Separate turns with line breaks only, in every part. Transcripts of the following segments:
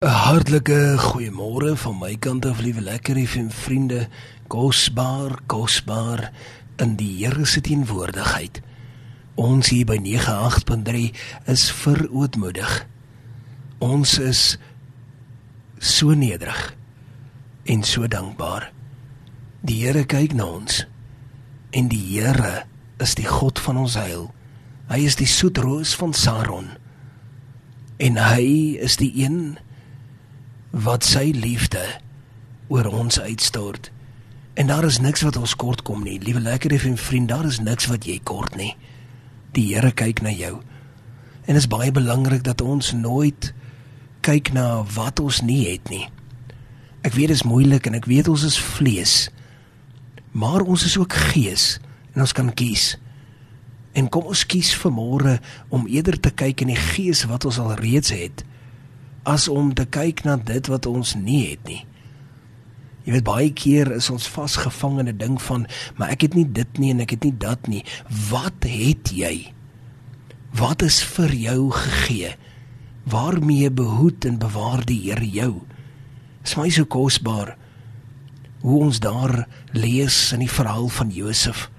'n Hartlike goeiemôre van my kant af, liewe lekker FM vriende. Kosbaar, kosbaar in die Here se teenwoordigheid. Ons hier by 98.3 is verootmoedig. Ons is so nederig en so dankbaar. Die Here kyk na ons en die Here is die God van ons heil. Hy is die soetroos van Saron. En hy is die een wat sy liefde oor ons uitstort. En daar is niks wat ons kort kom nie. Liewe lekker en vriend, daar is niks wat jy kort nie. Die Here kyk na jou. En dit is baie belangrik dat ons nooit kyk na wat ons nie het nie. Ek weet dit is moeilik en ek weet ons is vlees. Maar ons is ook gees en ons kan kies. En kom ons kies vir môre om eerder te kyk in die gees wat ons al reeds het as om te kyk na dit wat ons nie het nie. Jy weet baie keer is ons vasgevang in 'n ding van, maar ek het nie dit nie en ek het nie dat nie. Wat het jy? Wat is vir jou gegee? Waarmee behoed en bewaar die Here jou? Is my so kosbaar hoe ons daar lees in die verhaal van Josef.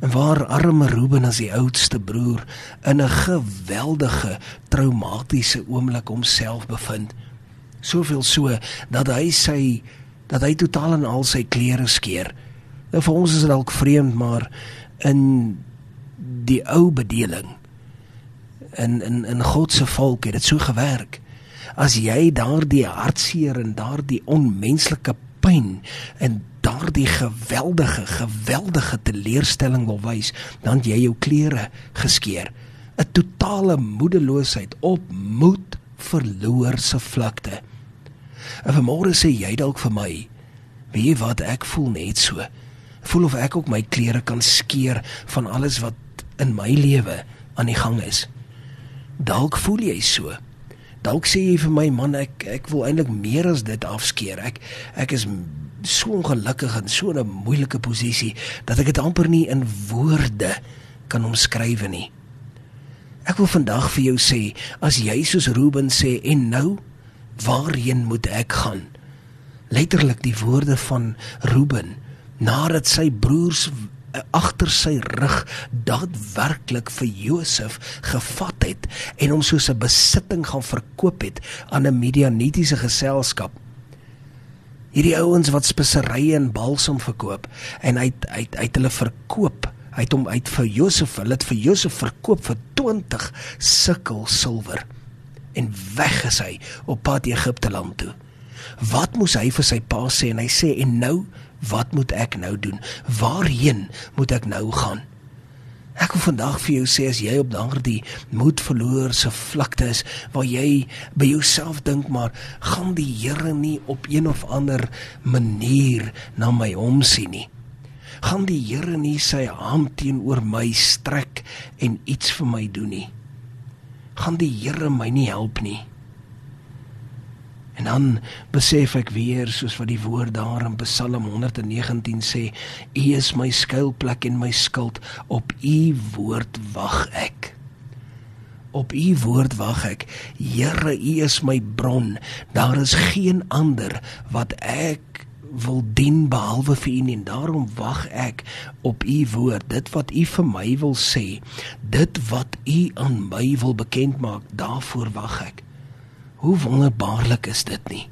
En waar arme Ruben as die oudste broer in 'n geweldige traumatiese oomblik homself bevind. Soveel so dat hy sy dat hy totaal en al sy klere skeer. Nou vir ons is dit dalk vreemd, maar in die ou bedeling in in in God se volk het dit so gewerk. As jy daardie hartseer en daardie onmenslike pyn en daardie geweldige geweldige teleurstelling wil wys, dan jy jou klere geskeur. 'n Totale moedeloosheid op moed verloor se vlakte. En vanmôre sê jy dalk vir my, weet jy wat ek voel net so. Voel of ek ook my klere kan skeur van alles wat in my lewe aan die gang is. Dalk voel jy so. Dalk sê jy vir my man ek ek wil eintlik meer as dit afskeer. Ek ek is so ongelukkig en so 'n moeilike posisie dat ek dit amper nie in woorde kan omskryf nie. Ek wil vandag vir jou sê, as jy soos Ruben sê en nou, waarheen moet ek gaan? Letterlik die woorde van Ruben nadat sy broers agter sy rug daadwerklik vir Josef gevat het en hom soos 'n besitting gaan verkoop het aan 'n Midianitiese geselskap hierdie ouens wat speserye en balsam verkoop en hy hy hy het hulle verkoop. Hy het hom uit vir Josef hulle het vir Josef verkoop vir 20 sikkel silwer. En weg is hy op pad Egipte land toe. Wat moes hy vir sy pa sê? En hy sê en nou wat moet ek nou doen? Waarheen moet ek nou gaan Ek wil vandag vir jou sê as jy op daardie moed verloor se vlakte is waar jy by jouself dink maar gaan die Here nie op een of ander manier na my omsien nie. Gaan die Here nie sy hand teenoor my strek en iets vir my doen nie. Gaan die Here my nie help nie. En dan besef ek weer soos wat die woord daar in Psalm 119 sê, U is my skuilplek en my skild, op U woord wag ek. Op U woord wag ek. Here, U is my bron. Daar is geen ander wat ek wil dien behalwe vir U nie. Daarom wag ek op U woord. Dit wat U vir my wil sê, dit wat U aan my wil bekend maak, daarvoor wag ek. Hoe wonderbaarlik is dit nie?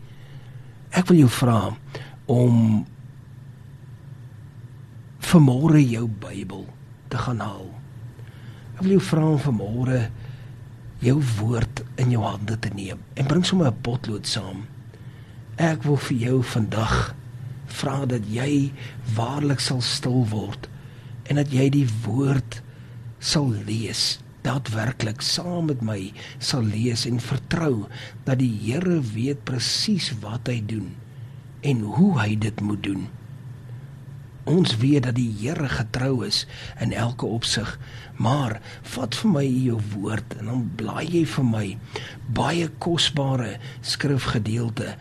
Ek wil jou vra om vanmôre jou Bybel te gaan haal. Ek wil jou vra om vanmôre jou woord in jou hande te neem en bring sommer 'n potlood saam. Ek wil vir jou vandag vra dat jy waarlik sal stil word en dat jy die woord sal lees daadwerklik saam met my sal lees en vertrou dat die Here weet presies wat hy doen en hoe hy dit moet doen. Ons weet dat die Here getrou is in elke opsig, maar vat vir my jou woord en dan blaai jy vir my baie kosbare skrifgedeelte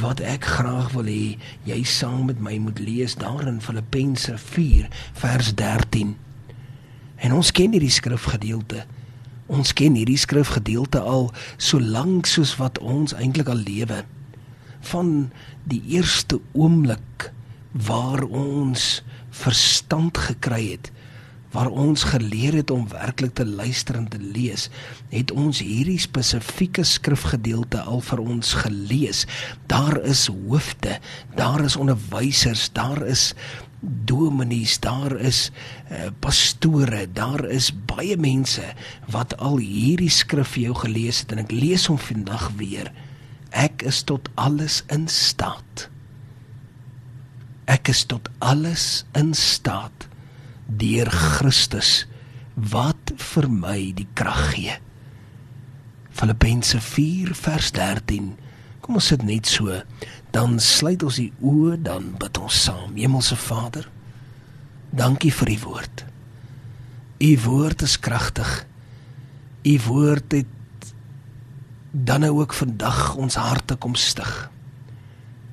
wat ek graag wil hê jy saam met my moet lees daarin Filippense 4 vers 13. En ons ken hierdie skrifgedeelte Ons ken hierdie skrifgedeelte al so lank soos wat ons eintlik al lewe. Van die eerste oomblik waar ons verstand gekry het waar ons geleer het om werklik te luister en te lees, het ons hierdie spesifieke skrifgedeelte al vir ons gelees. Daar is hoofde, daar is onderwysers, daar is dominees, daar is uh, pastore, daar is baie mense wat al hierdie skrif vir jou gelees het en ek lees hom vandag weer. Ek is tot alles in staat. Ek is tot alles in staat deur Christus wat vir my die krag gee. Filippense 4 vers 13. Kom ons sit net so, dan sluit ons die oë, dan bid ons saam. Hemelse Vader, dankie vir u woord. U woord is kragtig. U woord het dan nou ook vandag ons harte kom stig.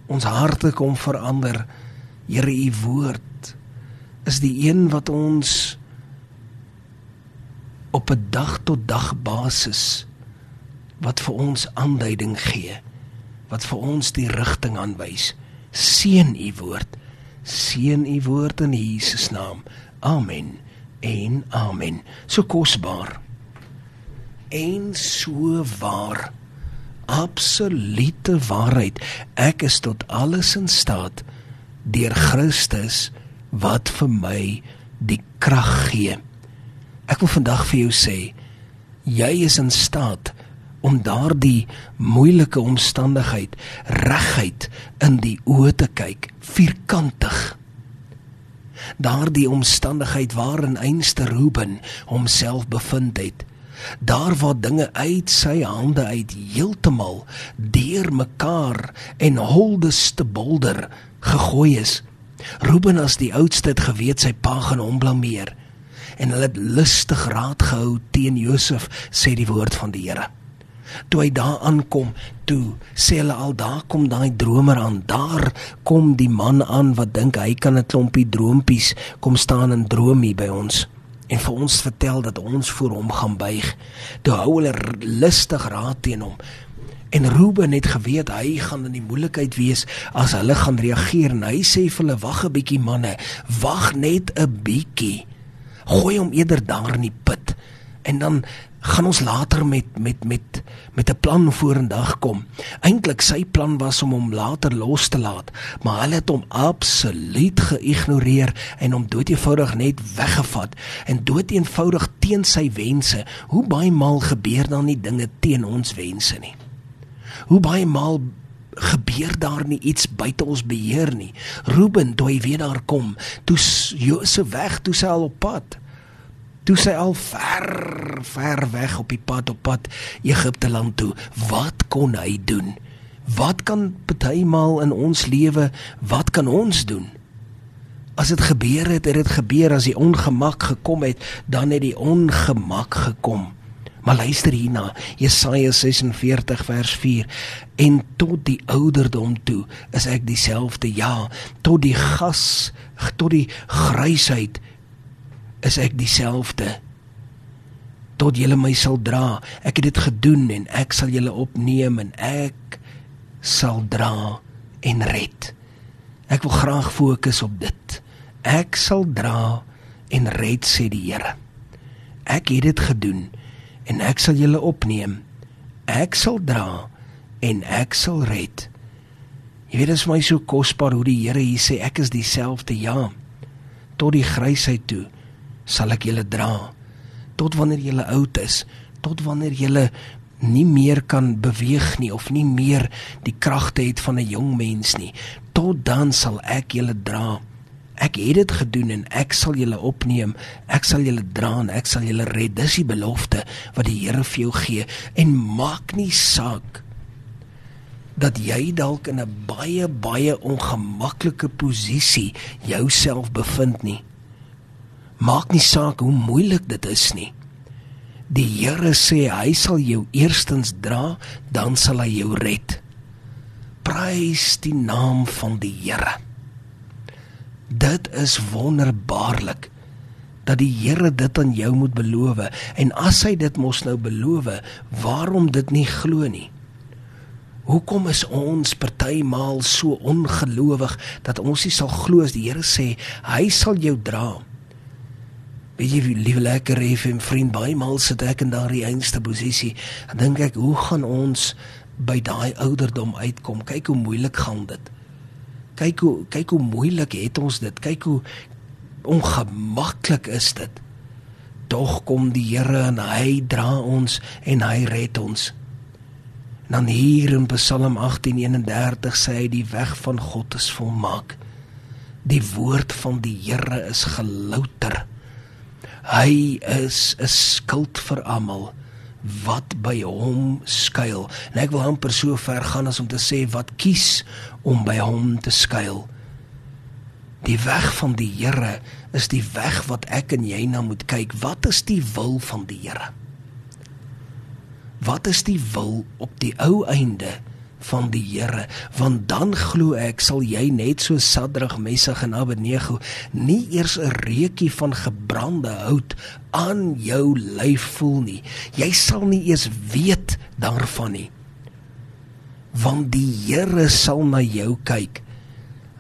Ons harte kom verander. Here, u woord is die een wat ons op 'n dag tot dag basis wat vir ons aanduiding gee wat vir ons die rigting aanwys. Seën u woord. Seën u woord in Jesus naam. Amen en amen. So kosbaar. En so waar. Absolute waarheid. Ek is tot alles in staat deur Christus wat vir my die krag gee. Ek wil vandag vir jou sê, jy is in staat om daardie moeilike omstandigheid reguit in die oë te kyk, vierkantig. Daardie omstandigheid waarin einste Ruben homself bevind het, daar waar dinge uit sy hande uit heeltemal deurmekaar en holdeste bolder gegooi is. Ruben as die oudste het geweet sy pa gaan hom blameer en hulle het lustig raad gehou teen Josef sê die woord van die Here. Toe hy daar aankom, toe sê hulle al daar kom daai dromer aan. Daar kom die man aan wat dink hy kan 'n klompie droompies kom staan en droom hier by ons en vir ons vertel dat ons voor hom gaan buig. Toe hou hulle lustig raad teen hom. En Ruben het geweet hy gaan in die moeilikheid wees as hulle gaan reageer en hy sê vir hulle wag 'n bietjie manne, wag net 'n bietjie. Gooi hom eerder daar in die put en dan gaan ons later met met met met 'n plan vorendag kom. Eintlik sy plan was om hom later los te laat, maar hulle het hom absoluut geïgnoreer en hom doeteenvoudig net weggevat en doeteenvoudig teen sy wense. Hoe baie maal gebeur dan nie dinge teen ons wense nie? Hoe baie maal gebeur daar nie iets buite ons beheer nie. Ruben, toe hy weer daar kom, toe Josef weg, toe sy al op pad. Toe sy al ver, ver weg op die pad op pad Egipte land toe. Wat kon hy doen? Wat kan partymal in ons lewe, wat kan ons doen? As dit gebeur het, het dit gebeur as die ongemak gekom het, dan het die ongemak gekom. Maar luister hierna, Jesaja 46 vers 4. En tot die ouderdom toe is ek dieselfde, ja, tot die gas, tot die grysheid is ek dieselfde. Tot julle my sal dra. Ek het dit gedoen en ek sal julle opneem en ek sal dra en red. Ek wil graag fokus op dit. Ek sal dra en red sê die Here. Ek het dit gedoen en ek sal julle opneem. Ek sal dra en ek sal red. Jy weet dit is vir my so kosbaar hoe die Here hier sê ek is dieselfde ja tot die grysheid toe sal ek julle dra tot wanneer julle oud is tot wanneer julle nie meer kan beweeg nie of nie meer die kragte het van 'n jong mens nie tot dan sal ek julle dra Ek het dit gedoen en ek sal julle opneem. Ek sal julle dra en ek sal julle red. Dis die belofte wat die Here vir jou gee en maak nie saak dat jy dalk in 'n baie baie ongemaklike posisie jouself bevind nie. Maak nie saak hoe moeilik dit is nie. Die Here sê hy sal jou eerstens dra, dan sal hy jou red. Prys die naam van die Here dit is wonderbaarlik dat die Here dit aan jou moet beloof en as hy dit mos nou beloof, waarom dit nie glo nie? Hoekom is ons partymal so ongelowig dat ons nie sal glo as die Here sê hy sal jou dra? Weet jy, liewe lekker en vriend, baie maal sit ek in daardie einste posisie en dink ek, hoe gaan ons by daai ouderdom uitkom? Kyk hoe moeilik gaan dit. Kyk hoe kyk hoe moeilik het ons dit. Kyk hoe ongemaklik is dit. Tog kom die Here en hy dra ons en hy red ons. Dan hier in Psalm 18:31 sê hy die weg van God is volmaak. Die woord van die Here is gelouter. Hy is 'n skild vir almal wat by hom skuil. En ek wil amper so ver gaan as om te sê wat kies om by hom te skuil. Die weg van die Here is die weg wat ek en jy na moet kyk. Wat is die wil van die Here? wat is die wil op die ou einde van die Here want dan glo ek sal jy net so Sadrag Messig en Abednego nie eers 'n reukie van gebrande hout aan jou lyf voel nie. Jy sal nie eers weet daarvan nie. Want die Here sal na jou kyk.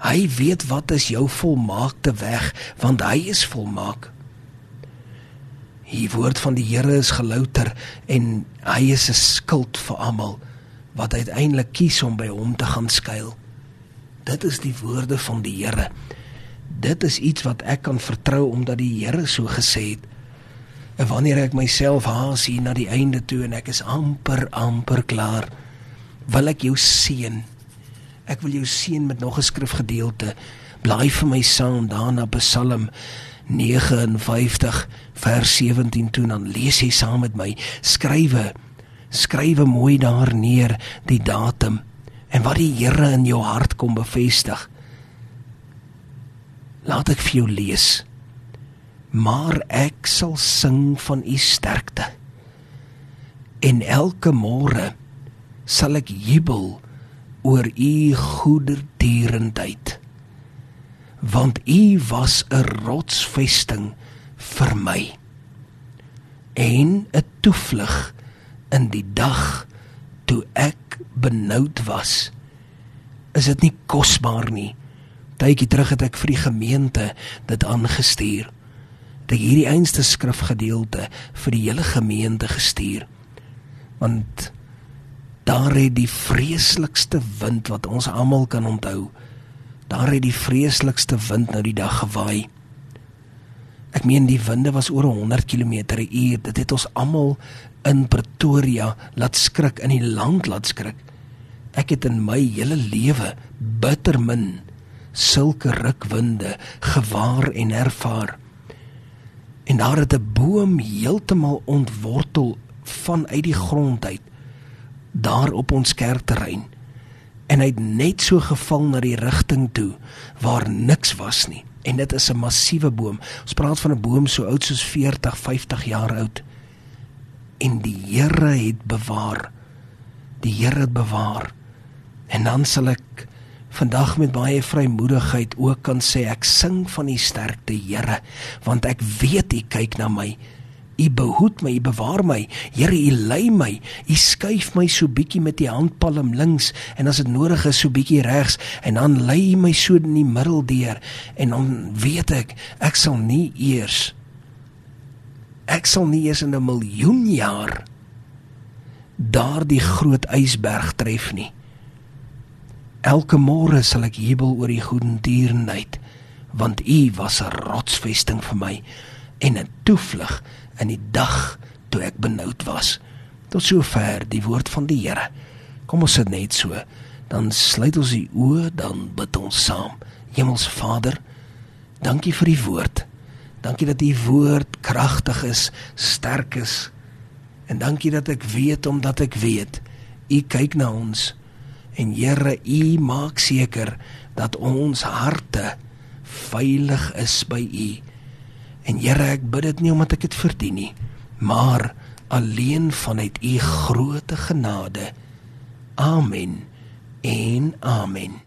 Hy weet wat is jou volmaakte weg want hy is volmaak. Die woord van die Here is gelouter en hy is 'n skild vir almal wat uiteindelik kies om by hom te gaan skuil. Dit is die woorde van die Here. Dit is iets wat ek kan vertrou omdat die Here so gesê het. En wanneer ek myself haas hier na die einde toe en ek is amper amper klaar, wil ek jou seën. Ek wil jou seën met nog 'n skrifgedeelte. Blaai vir my saam daarna Psalm 59 vers 17 toe dan lees jy saam met my skrywe skrywe mooi daar neer die datum en wat die Here in jou hart kom bevestig. Laat ek vir jou lees. Maar ek sal sing van u sterkte. En elke môre sal ek jubel oor u goedertierendheid want u was 'n rotsvesting vir my en 'n toevlug in die dag toe ek benoud was is dit nie kosbaar nie tydjie terug het ek vir die gemeente dit aangestuur dat hierdie einste skrifgedeelte vir die hele gemeente gestuur want daar het die vreeslikste wind wat ons almal kan onthou Daar het die vreeslikste wind nou die dag gewaai. Ek meen die winde was oor 100 km/h. Dit het ons almal in Pretoria laat skrik in die land laat skrik. Ek het in my hele lewe bitter min sulke rukwinde gewaar en ervaar. En daar het 'n boom heeltemal ontwortel vanuit die grond uit daar op ons kerkterrein en hy het net so geval na die rigting toe waar niks was nie en dit is 'n massiewe boom ons praat van 'n boom so oud soos 40 50 jaar oud en die Here het bewaar. Die Here het bewaar. En dan sal ek vandag met baie vrymoedigheid ook kan sê ek sing van die sterkte Here want ek weet u kyk na my. U behoed my, U bewaar my. Here, U lei my. U skuif my so bietjie met die handpalm links en as dit nodig is so bietjie regs. En dan lei U my so in die middel deur. En dan weet ek ek sal nie eers ek sal nie eers in 'n miljoen jaar daardie groot ysberg tref nie. Elke môre sal ek jubel oor die goedendierenheid want U was 'n rotsvesting vir my en 'n toevlug in die dag toe ek benoud was. Tot sover die woord van die Here. Kom ons sit net so. Dan sluit ons die oë, dan bid ons saam. Hemelse Vader, dankie vir die woord. Dankie dat u woord kragtig is, sterk is. En dankie dat ek weet omdat ek weet u kyk na ons. En Here, u maak seker dat ons harte veilig is by u. En Here, ek bid dit nie omdat ek dit verdien nie, maar alleen vanuit u groote genade. Amen. En amen.